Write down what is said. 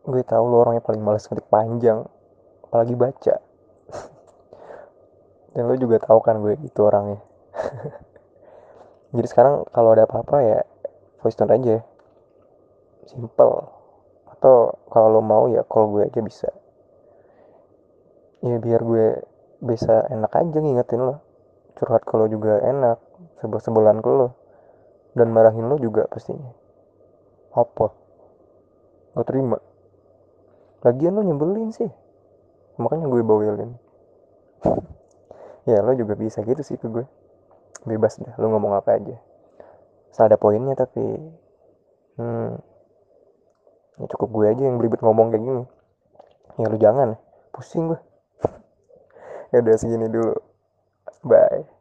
gue tahu lo orangnya paling males ngetik panjang apalagi baca. Dan lo juga tahu kan gue itu orangnya. Jadi sekarang kalau ada apa-apa ya voice note aja. Simple. Atau kalau lo mau ya call gue aja bisa. Ya biar gue bisa enak aja ngingetin lo. Curhat kalau juga enak sebel-sebelan ke lo. Dan marahin lo juga pastinya. Apa? Gak terima lagian lo nyebelin sih. Makanya gue bawelin. Ya lo juga bisa gitu sih ke gue. Bebas dah lo ngomong apa aja. Asal ada poinnya tapi hmm, ya cukup gue aja yang belibet ngomong kayak gini. Ya lo jangan. Pusing gue. Ya udah segini dulu. Bye